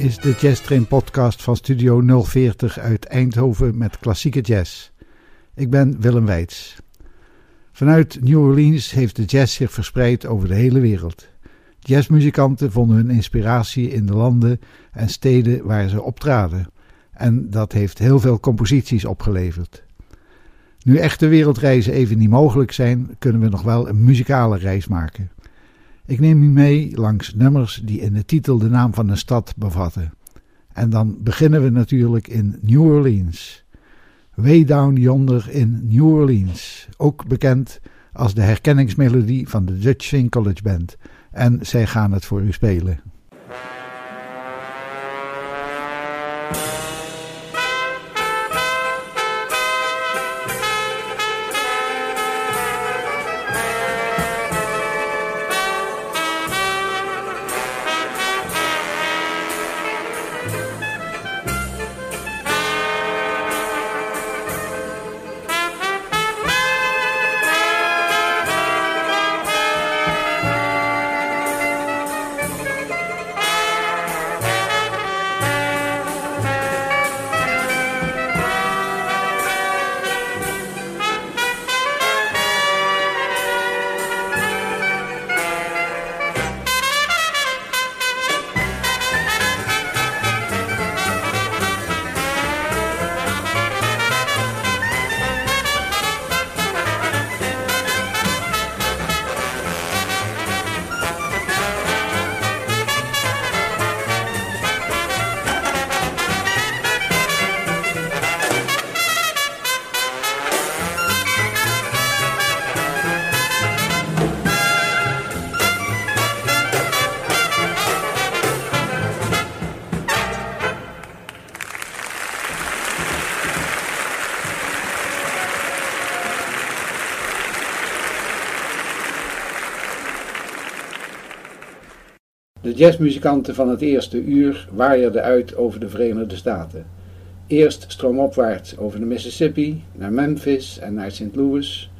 is de Jazz Train podcast van Studio 040 uit Eindhoven met klassieke jazz. Ik ben Willem Weits. Vanuit New Orleans heeft de jazz zich verspreid over de hele wereld. Jazzmuzikanten vonden hun inspiratie in de landen en steden waar ze optraden. En dat heeft heel veel composities opgeleverd. Nu echte wereldreizen even niet mogelijk zijn, kunnen we nog wel een muzikale reis maken. Ik neem u mee langs nummers die in de titel de naam van een stad bevatten. En dan beginnen we natuurlijk in New Orleans. Way Down Yonder in New Orleans, ook bekend als de herkenningsmelodie van de Dutch Swing College Band. En zij gaan het voor u spelen. Jazzmuzikanten van het eerste uur waaierden uit over de Verenigde Staten. Eerst stroomopwaarts over de Mississippi, naar Memphis en naar St. Louis.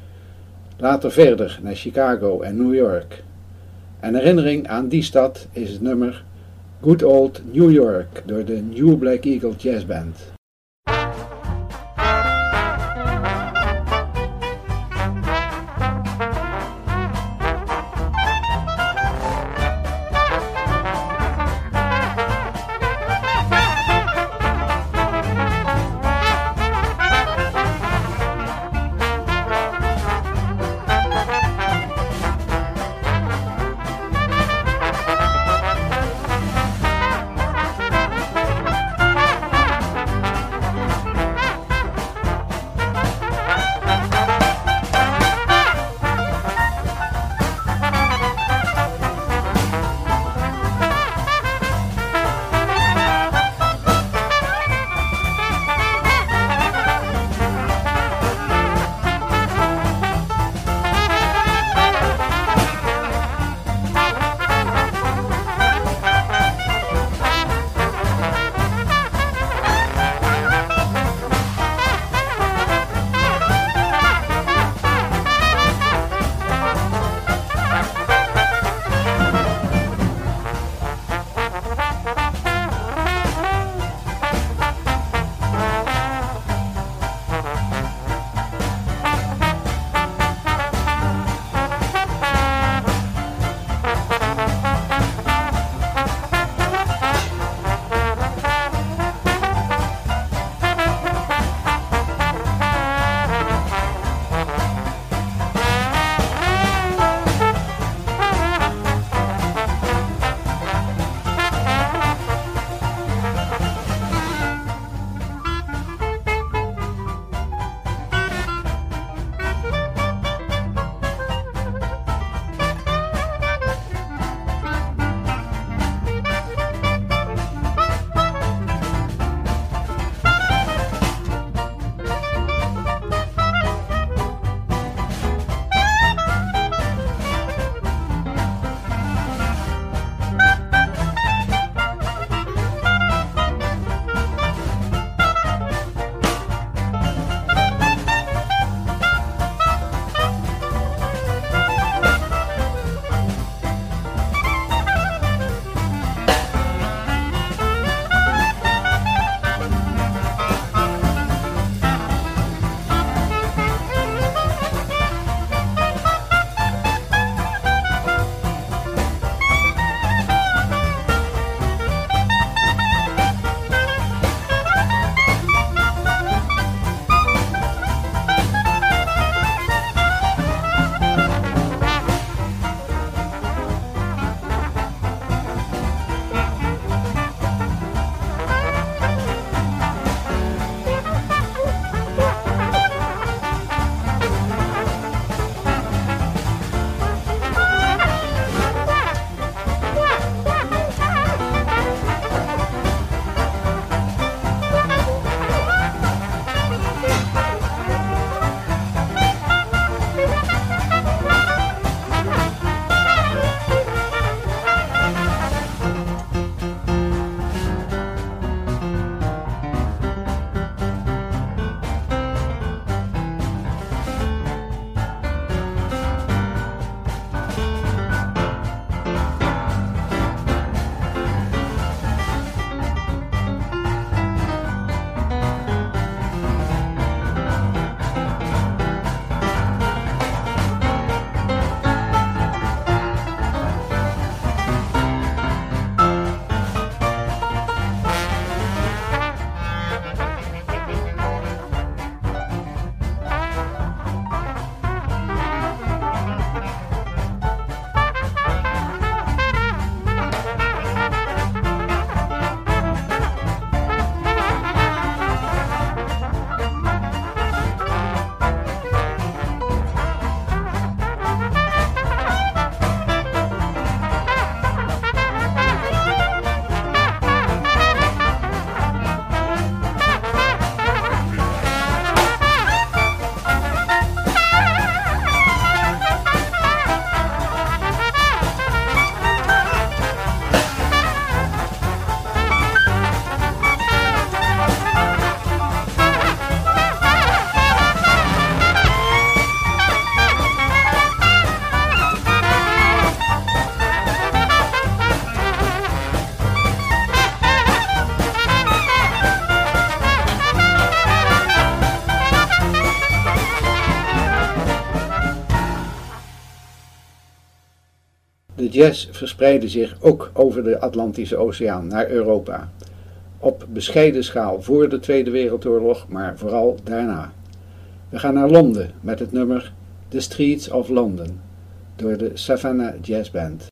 Later verder naar Chicago en New York. En herinnering aan die stad is het nummer Good Old New York door de New Black Eagle Jazz Band. Jazz verspreidde zich ook over de Atlantische Oceaan naar Europa. Op bescheiden schaal voor de Tweede Wereldoorlog, maar vooral daarna. We gaan naar Londen met het nummer The Streets of London door de Savannah Jazz Band.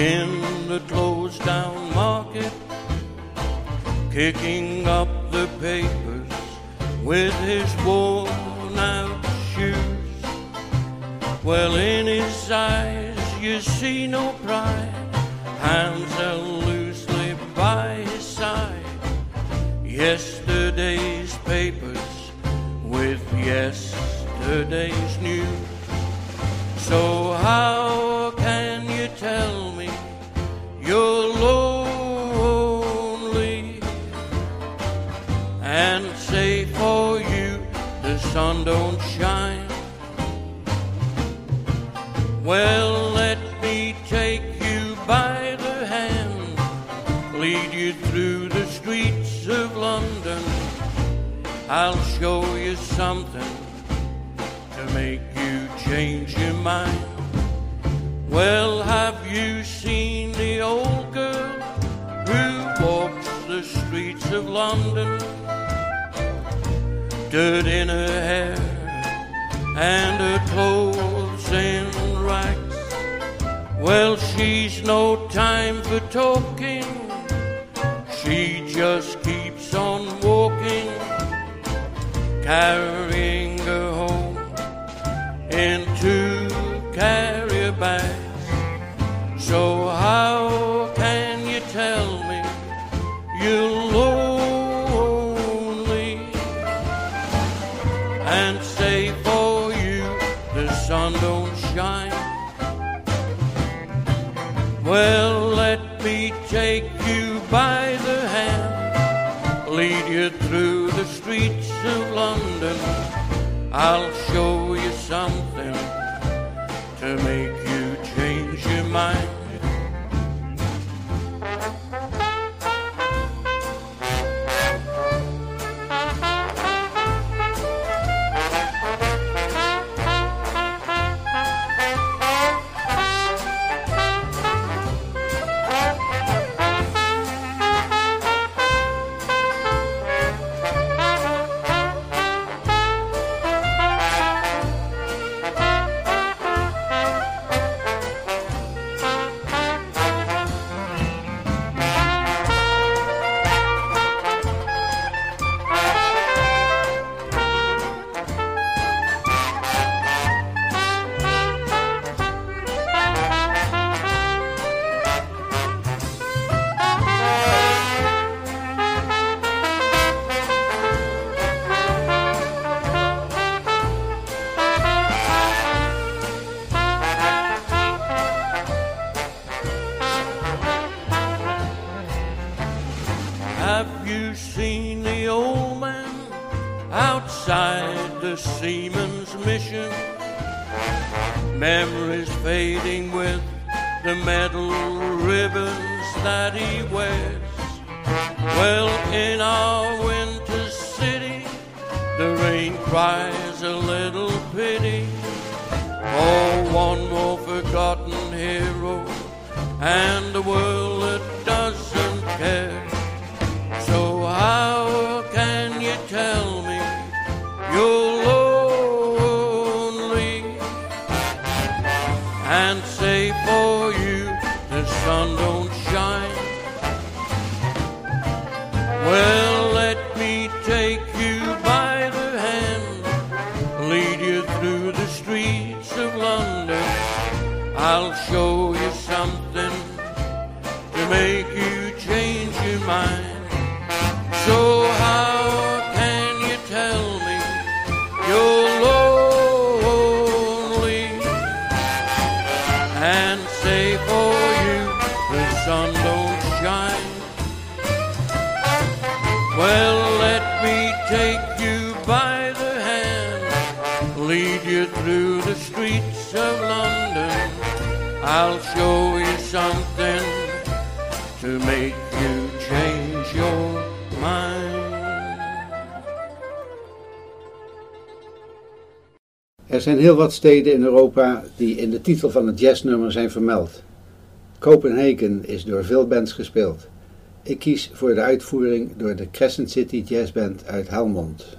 in the closed down market, kicking up the papers with his worn out shoes. Well, in his eyes you see no pride, hands held loosely by his side. Yesterday's papers with yesterday's news. So, how can you tell? You're lonely and say for you the sun don't shine. Well, let me take you by the hand, lead you through the streets of London. I'll show you something to make you change your mind. Well, have you of London, dirt in her hair and her clothes in rags. Well, she's no time for talking, she just keeps on walking, carrying her home in two carrier bags. So, how can you tell me you'll Well, let me take you by the hand, lead you through the streets of London. I'll show you something to make and say for you the sun don't shine. Well, Er zijn heel wat steden in Europa die in de titel van het jazznummer zijn vermeld. Copenhagen is door veel bands gespeeld. Ik kies voor de uitvoering door de Crescent City Jazz Band uit Helmond.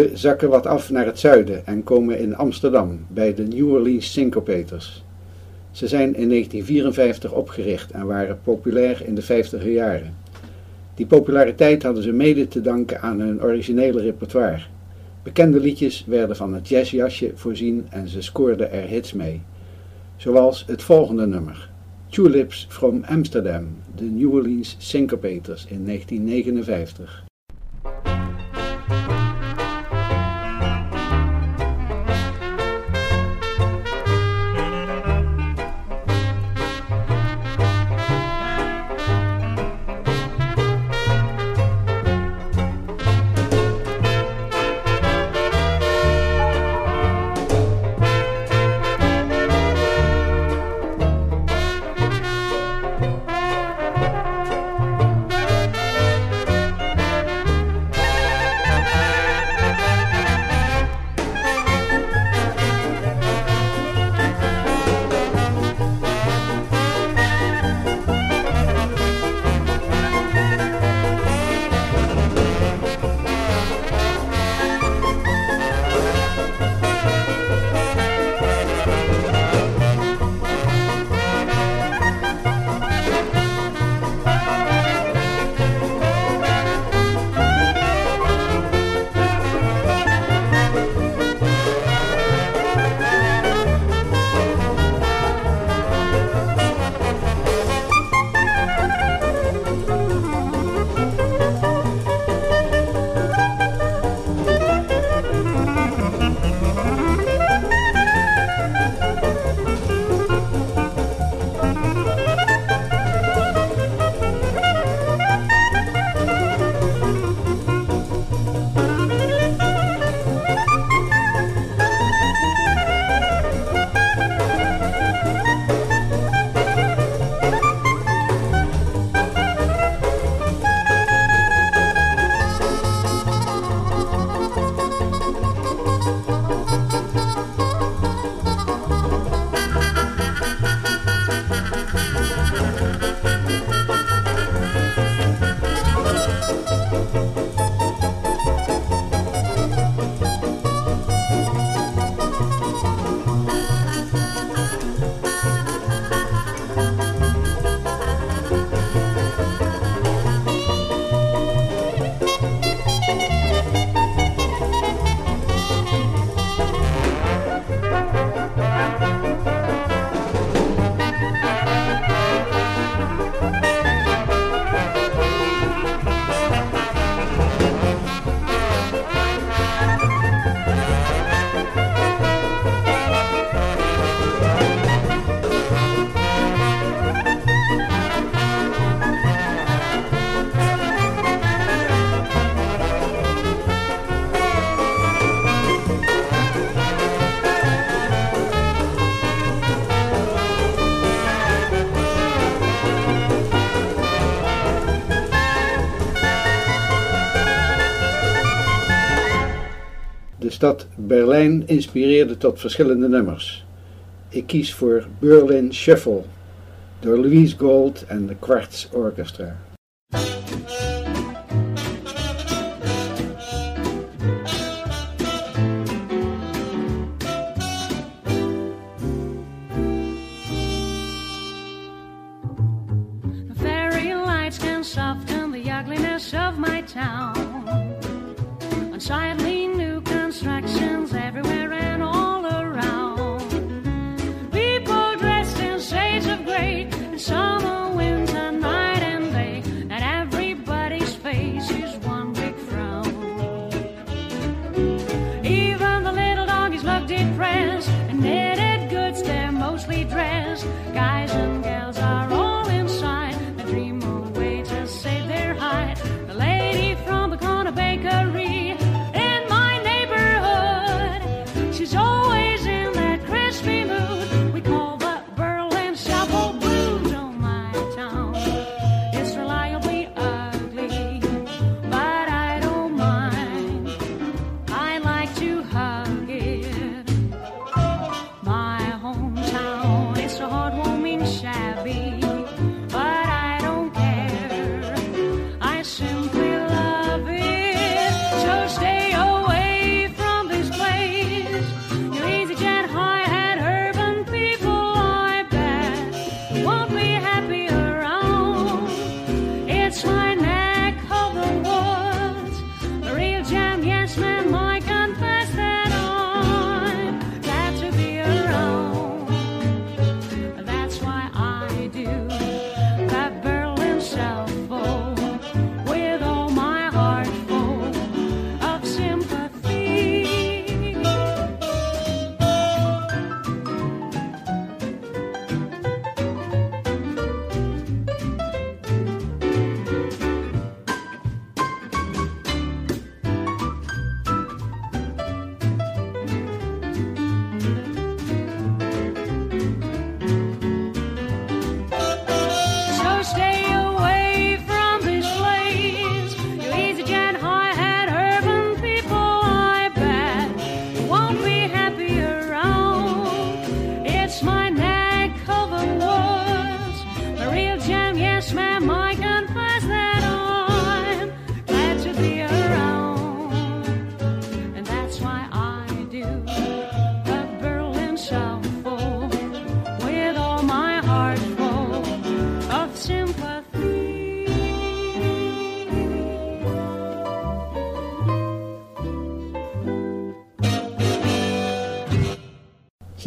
We zakken wat af naar het zuiden en komen in Amsterdam bij de New Orleans Syncopators. Ze zijn in 1954 opgericht en waren populair in de 50er jaren. Die populariteit hadden ze mede te danken aan hun originele repertoire. Bekende liedjes werden van het jazzjasje voorzien en ze scoorden er hits mee. Zoals het volgende nummer, Tulips from Amsterdam, de New Orleans Syncopators in 1959. Stad Berlijn inspireerde tot verschillende nummers. Ik kies voor Berlin Shuffle door Louise Gold en de Quartz Orchestra.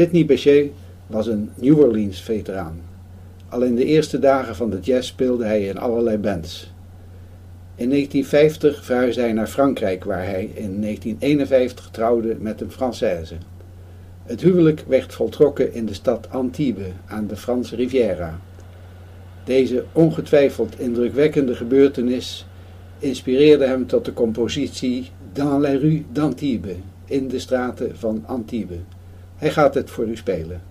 Sidney Bechet was een New Orleans veteraan. Al in de eerste dagen van de jazz speelde hij in allerlei bands. In 1950 verhuisde hij naar Frankrijk, waar hij in 1951 trouwde met een Française. Het huwelijk werd voltrokken in de stad Antibes aan de Franse Riviera. Deze ongetwijfeld indrukwekkende gebeurtenis inspireerde hem tot de compositie Dans la rue d'Antibes, in de straten van Antibes. Hij gaat het voor u spelen.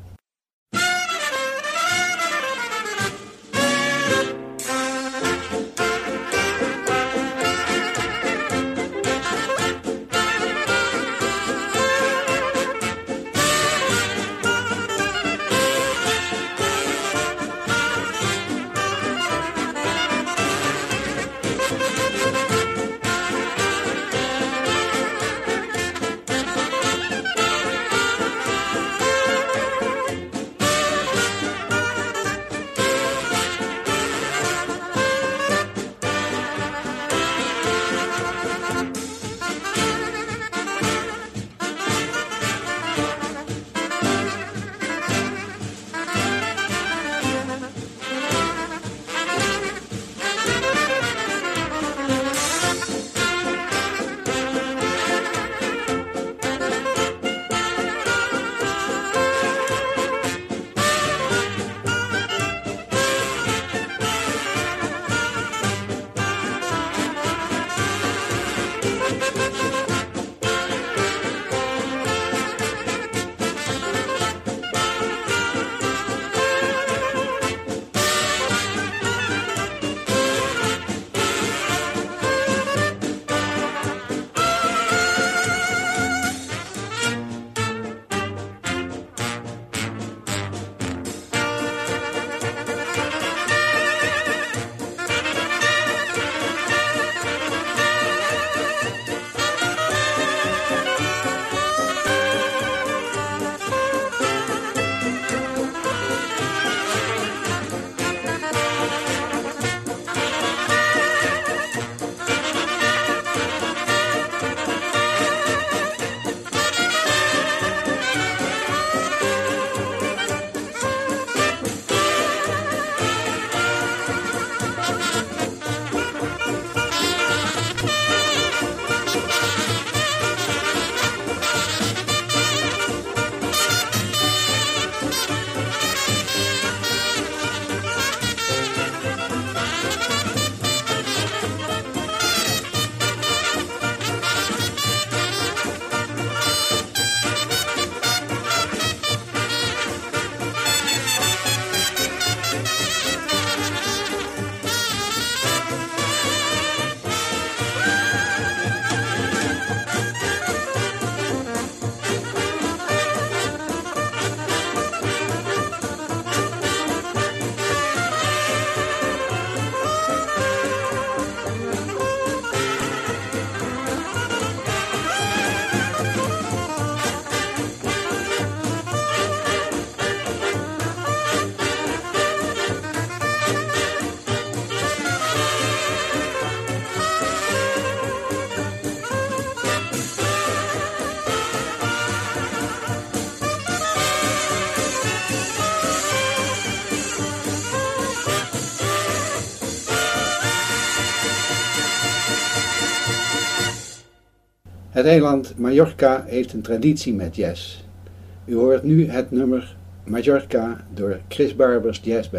Het eiland Mallorca heeft een traditie met jazz. U hoort nu het nummer Mallorca door Chris Barbers Jazz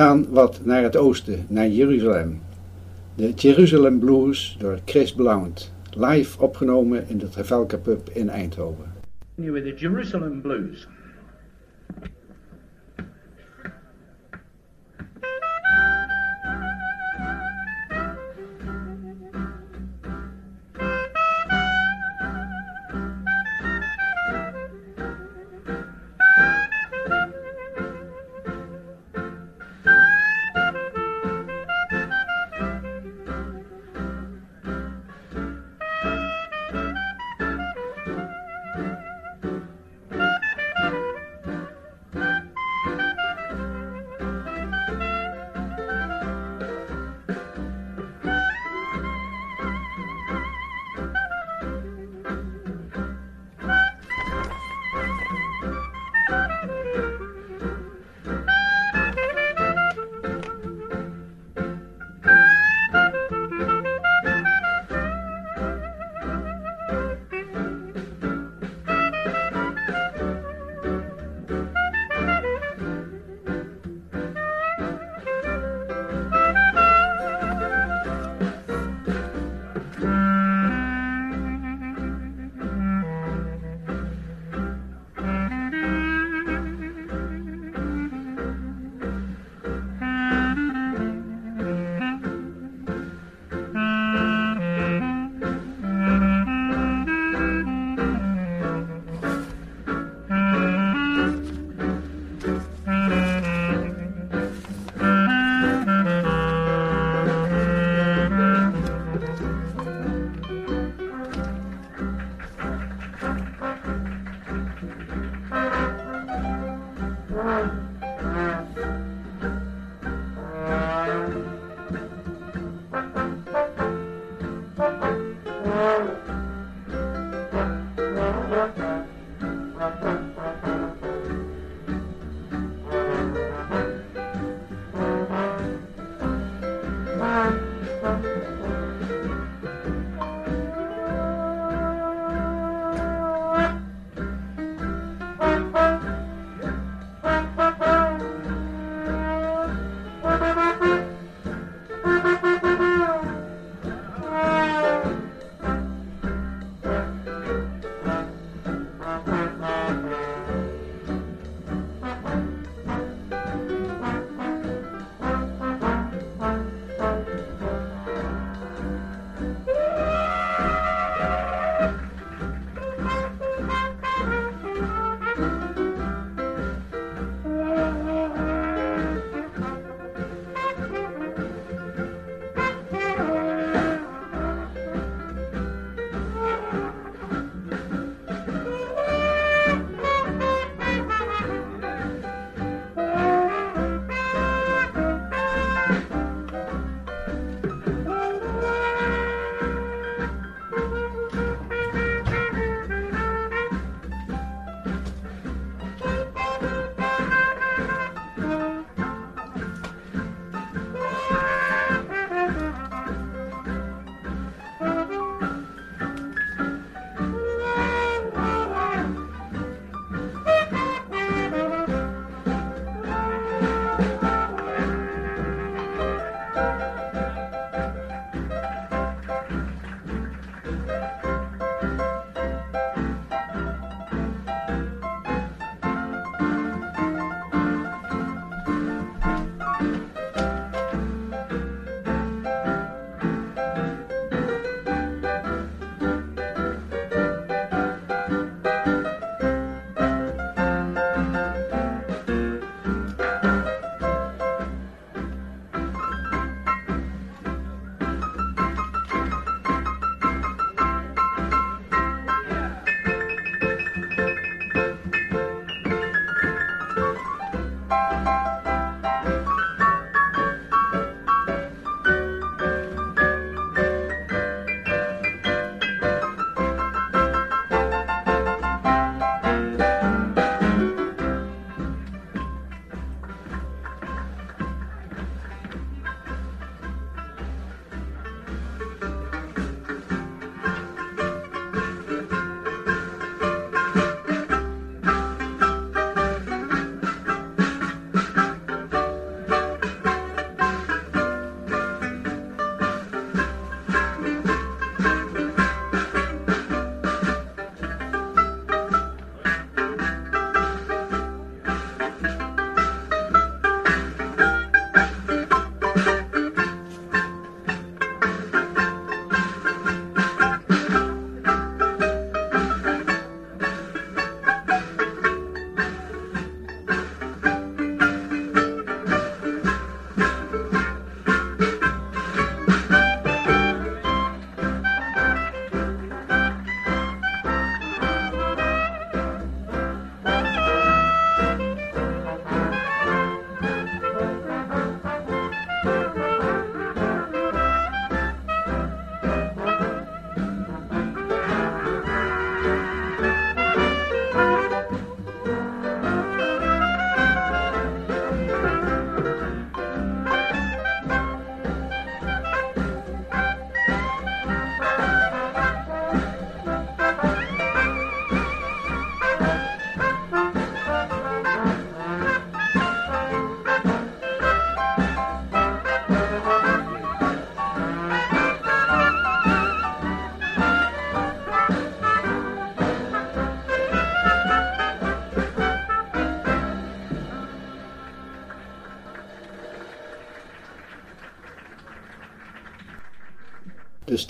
gaan wat naar het oosten, naar Jeruzalem. De Jerusalem Blues door Chris Blount, live opgenomen in de Travelka Pub in Eindhoven. With the Jerusalem Blues.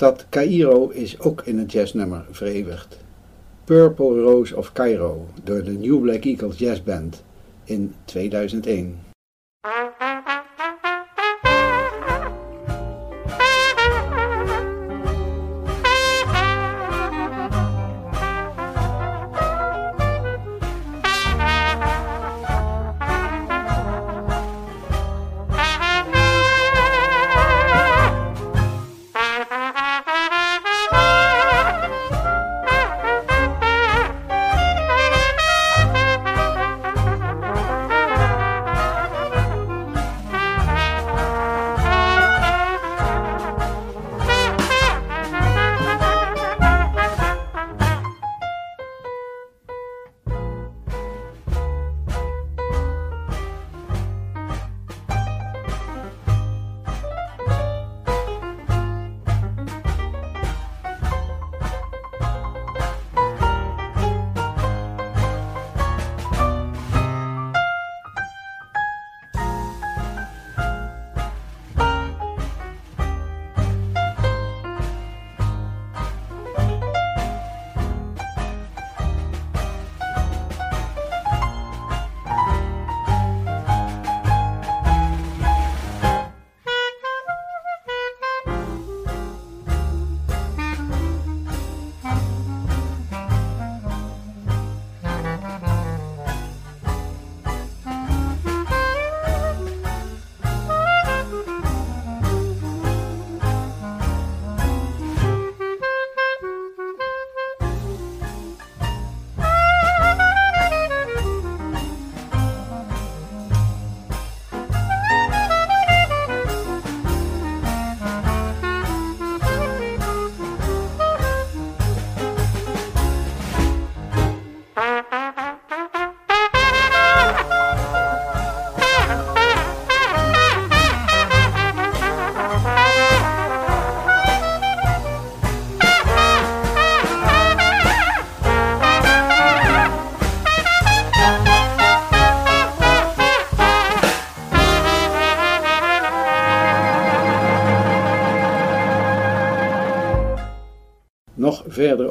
Stad Cairo is ook in het jazznummer vereeuwigd. Purple Rose of Cairo door de New Black Eagles Jazz Band in 2001.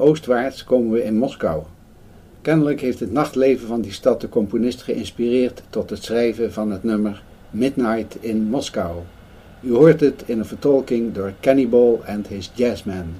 Oostwaarts komen we in Moskou. Kennelijk heeft het nachtleven van die stad de componist geïnspireerd tot het schrijven van het nummer Midnight in Moskou. U hoort het in een vertolking door Cannibal and His Jazzmen.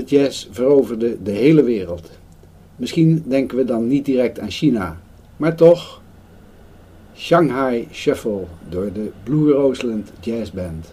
De jazz veroverde de hele wereld. Misschien denken we dan niet direct aan China, maar toch Shanghai Shuffle door de Blue Roseland Jazz Band.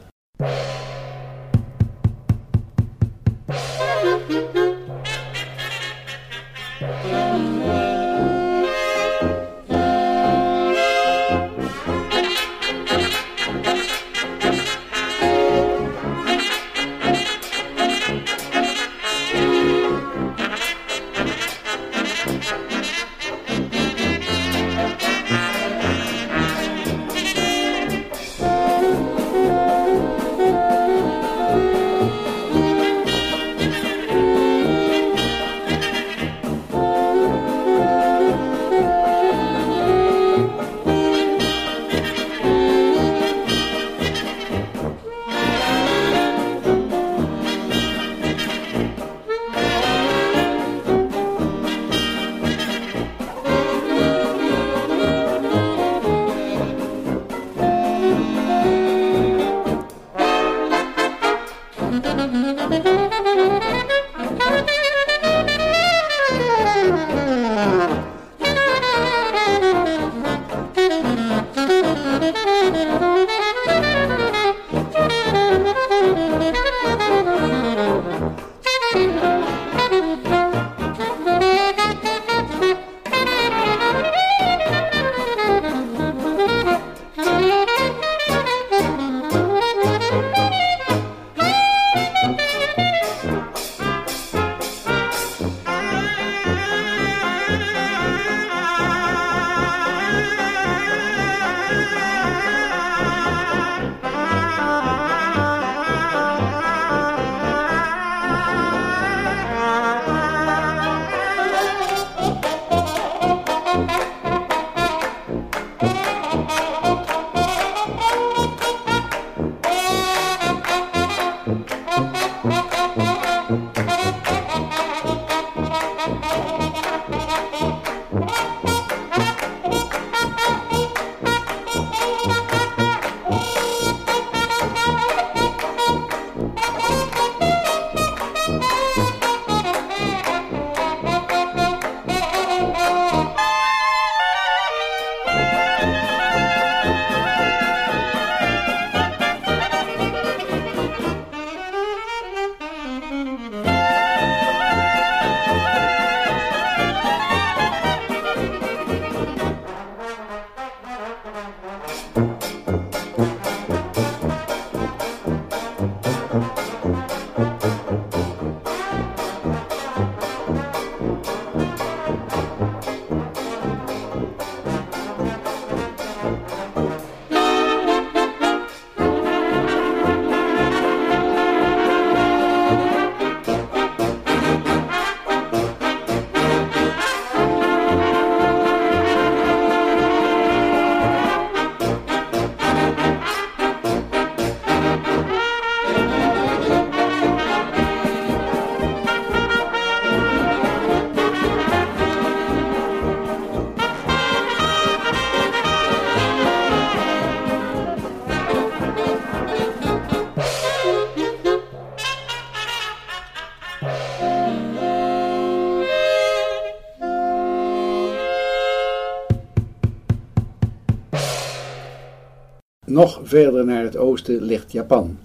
Verder naar het oosten ligt Japan.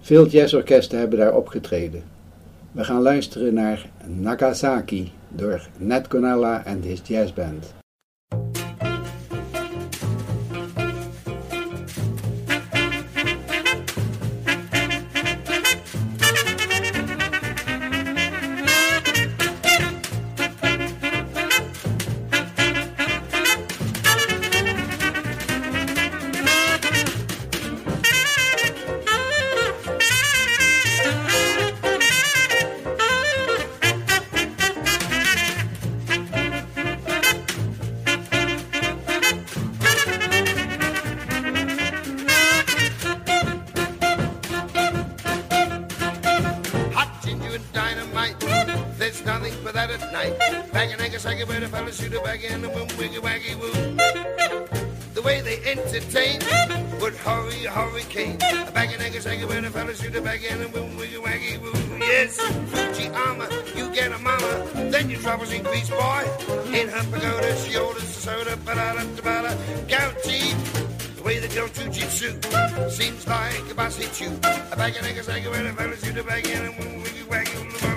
Veel jazzorkesten hebben daar opgetreden. We gaan luisteren naar Nagasaki door Nat Gonella en his jazzband. When a fella shoot a bag in and boom, wiggy, waggy, woo. Yes, Fuji armor, you get a mama, then your troubles increase, boy. In her pagoda, she orders a soda, ba-da-da, ba-da, guaranteed. The way the girls do jitsu seems like a bus hit you. A bag of niggas hanging when a fella shoot a bag in and wiggy, waggy,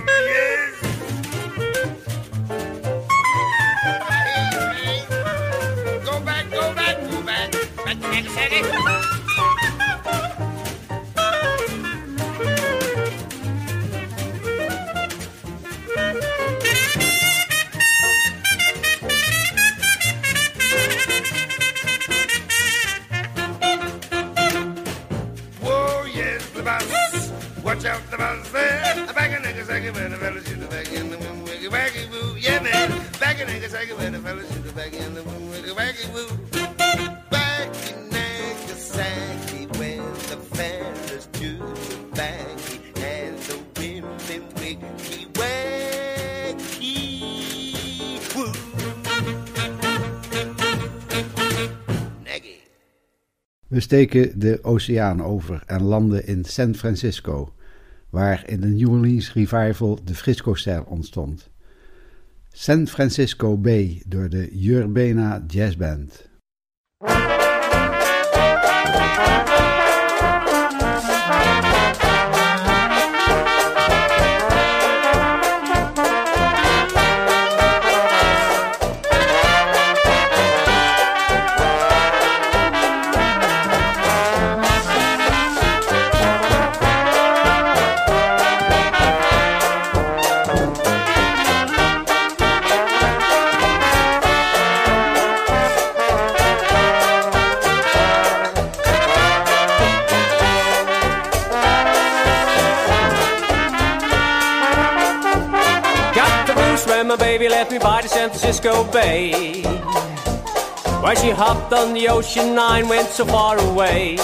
steken de oceaan over en landen in San Francisco, waar in de New Orleans Revival de Frisco-stijl ontstond. San Francisco Bay door de Urbana Jazz Band. When my baby left me by the San Francisco Bay. Where she hopped on the ocean nine, went so far away.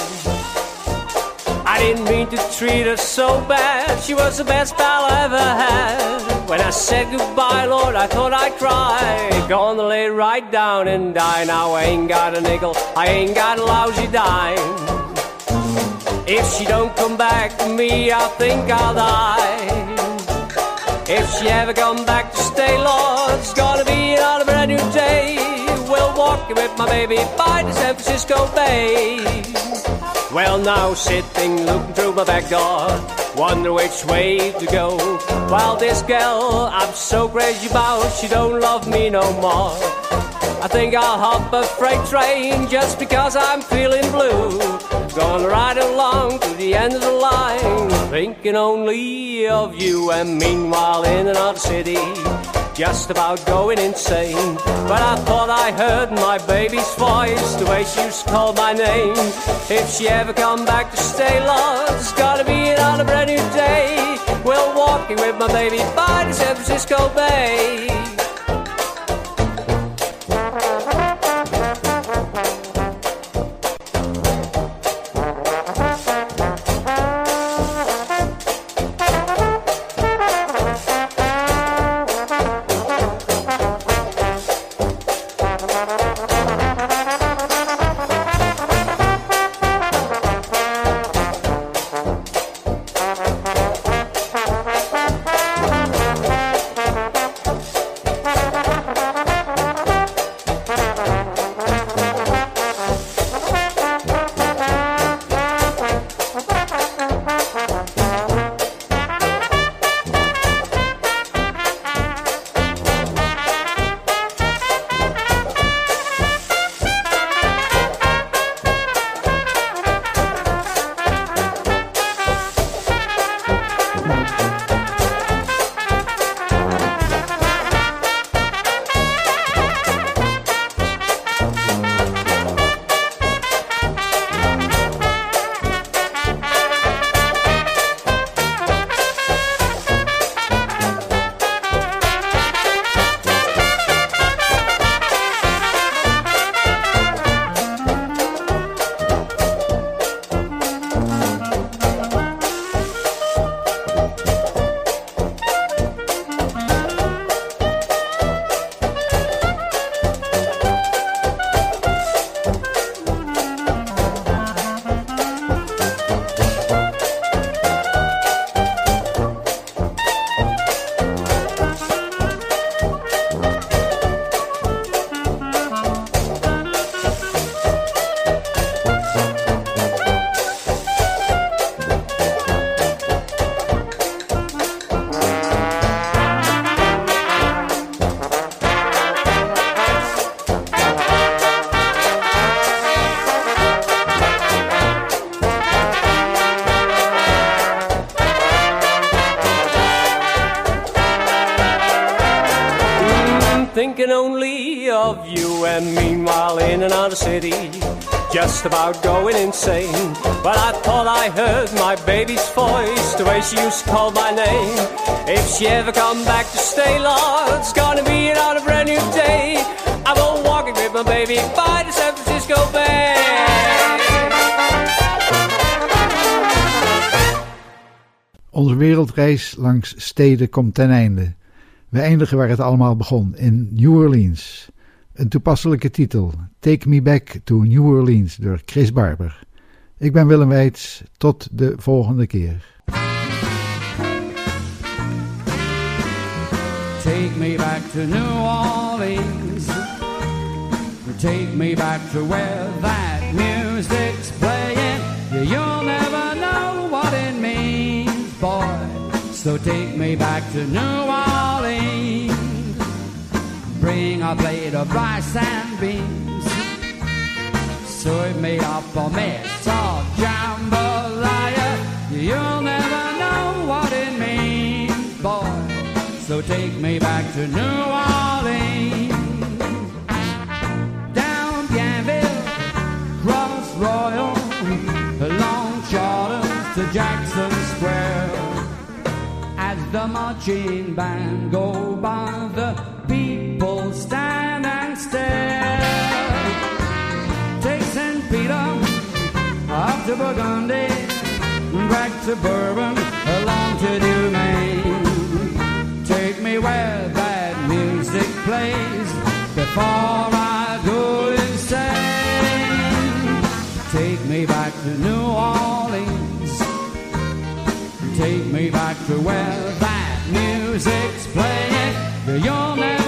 I didn't mean to treat her so bad. She was the best pal I ever had. When I said goodbye, Lord, I thought I'd cry. Gonna lay right down and die. Now I ain't got a nickel, I ain't got a lousy dime. If she don't come back to me, I think I'll die. If she ever come back to stay, Lord, it's gonna be on a brand new day. We'll walk with my baby by the San Francisco Bay. Well, now sitting looking through my back door, wonder which way to go. While this girl I'm so crazy about, she don't love me no more. I think I'll hop a freight train just because I'm feeling blue. Gonna ride along to the end of the line, thinking only of you. And meanwhile, in another city, just about going insane. But I thought I heard my baby's voice, the way she used to call my name. If she ever come back to stay, Lord, it's gotta be another brand new day. We're walking with my baby by the San Francisco Bay. Thinking only of you. And meanwhile, in another city, just about going insane. But I thought I heard my baby's voice, the way she used to call my name. If she ever come back to stay, Lord, it's gonna be on a brand new day. I'm all walking with my baby by the San Francisco Bay. Onze wereldreis langs steden komt ten einde. We eindigen waar het allemaal begon, in New Orleans. Een toepasselijke titel, Take Me Back to New Orleans door Chris Barber. Ik ben Willem Weits, tot de volgende keer. Take me back to New Orleans. Take me back to where that music's playing. You'll never know what it means, boy. So take me back to New Orleans. Bring a plate of rice and beans. Serve me up a mess of jambalaya. You'll never know what it means, boy. So take me back to New Orleans. Down Bienville, Cross Royal, along Chartres to Jackson the marching band go by, the people stand and stare. Take St. Peter up to Burgundy, back to Bourbon, along to Dumaine. Take me where that music plays before I go insane. Take me back to New Orleans. Take me back to where that music's playing. You'll never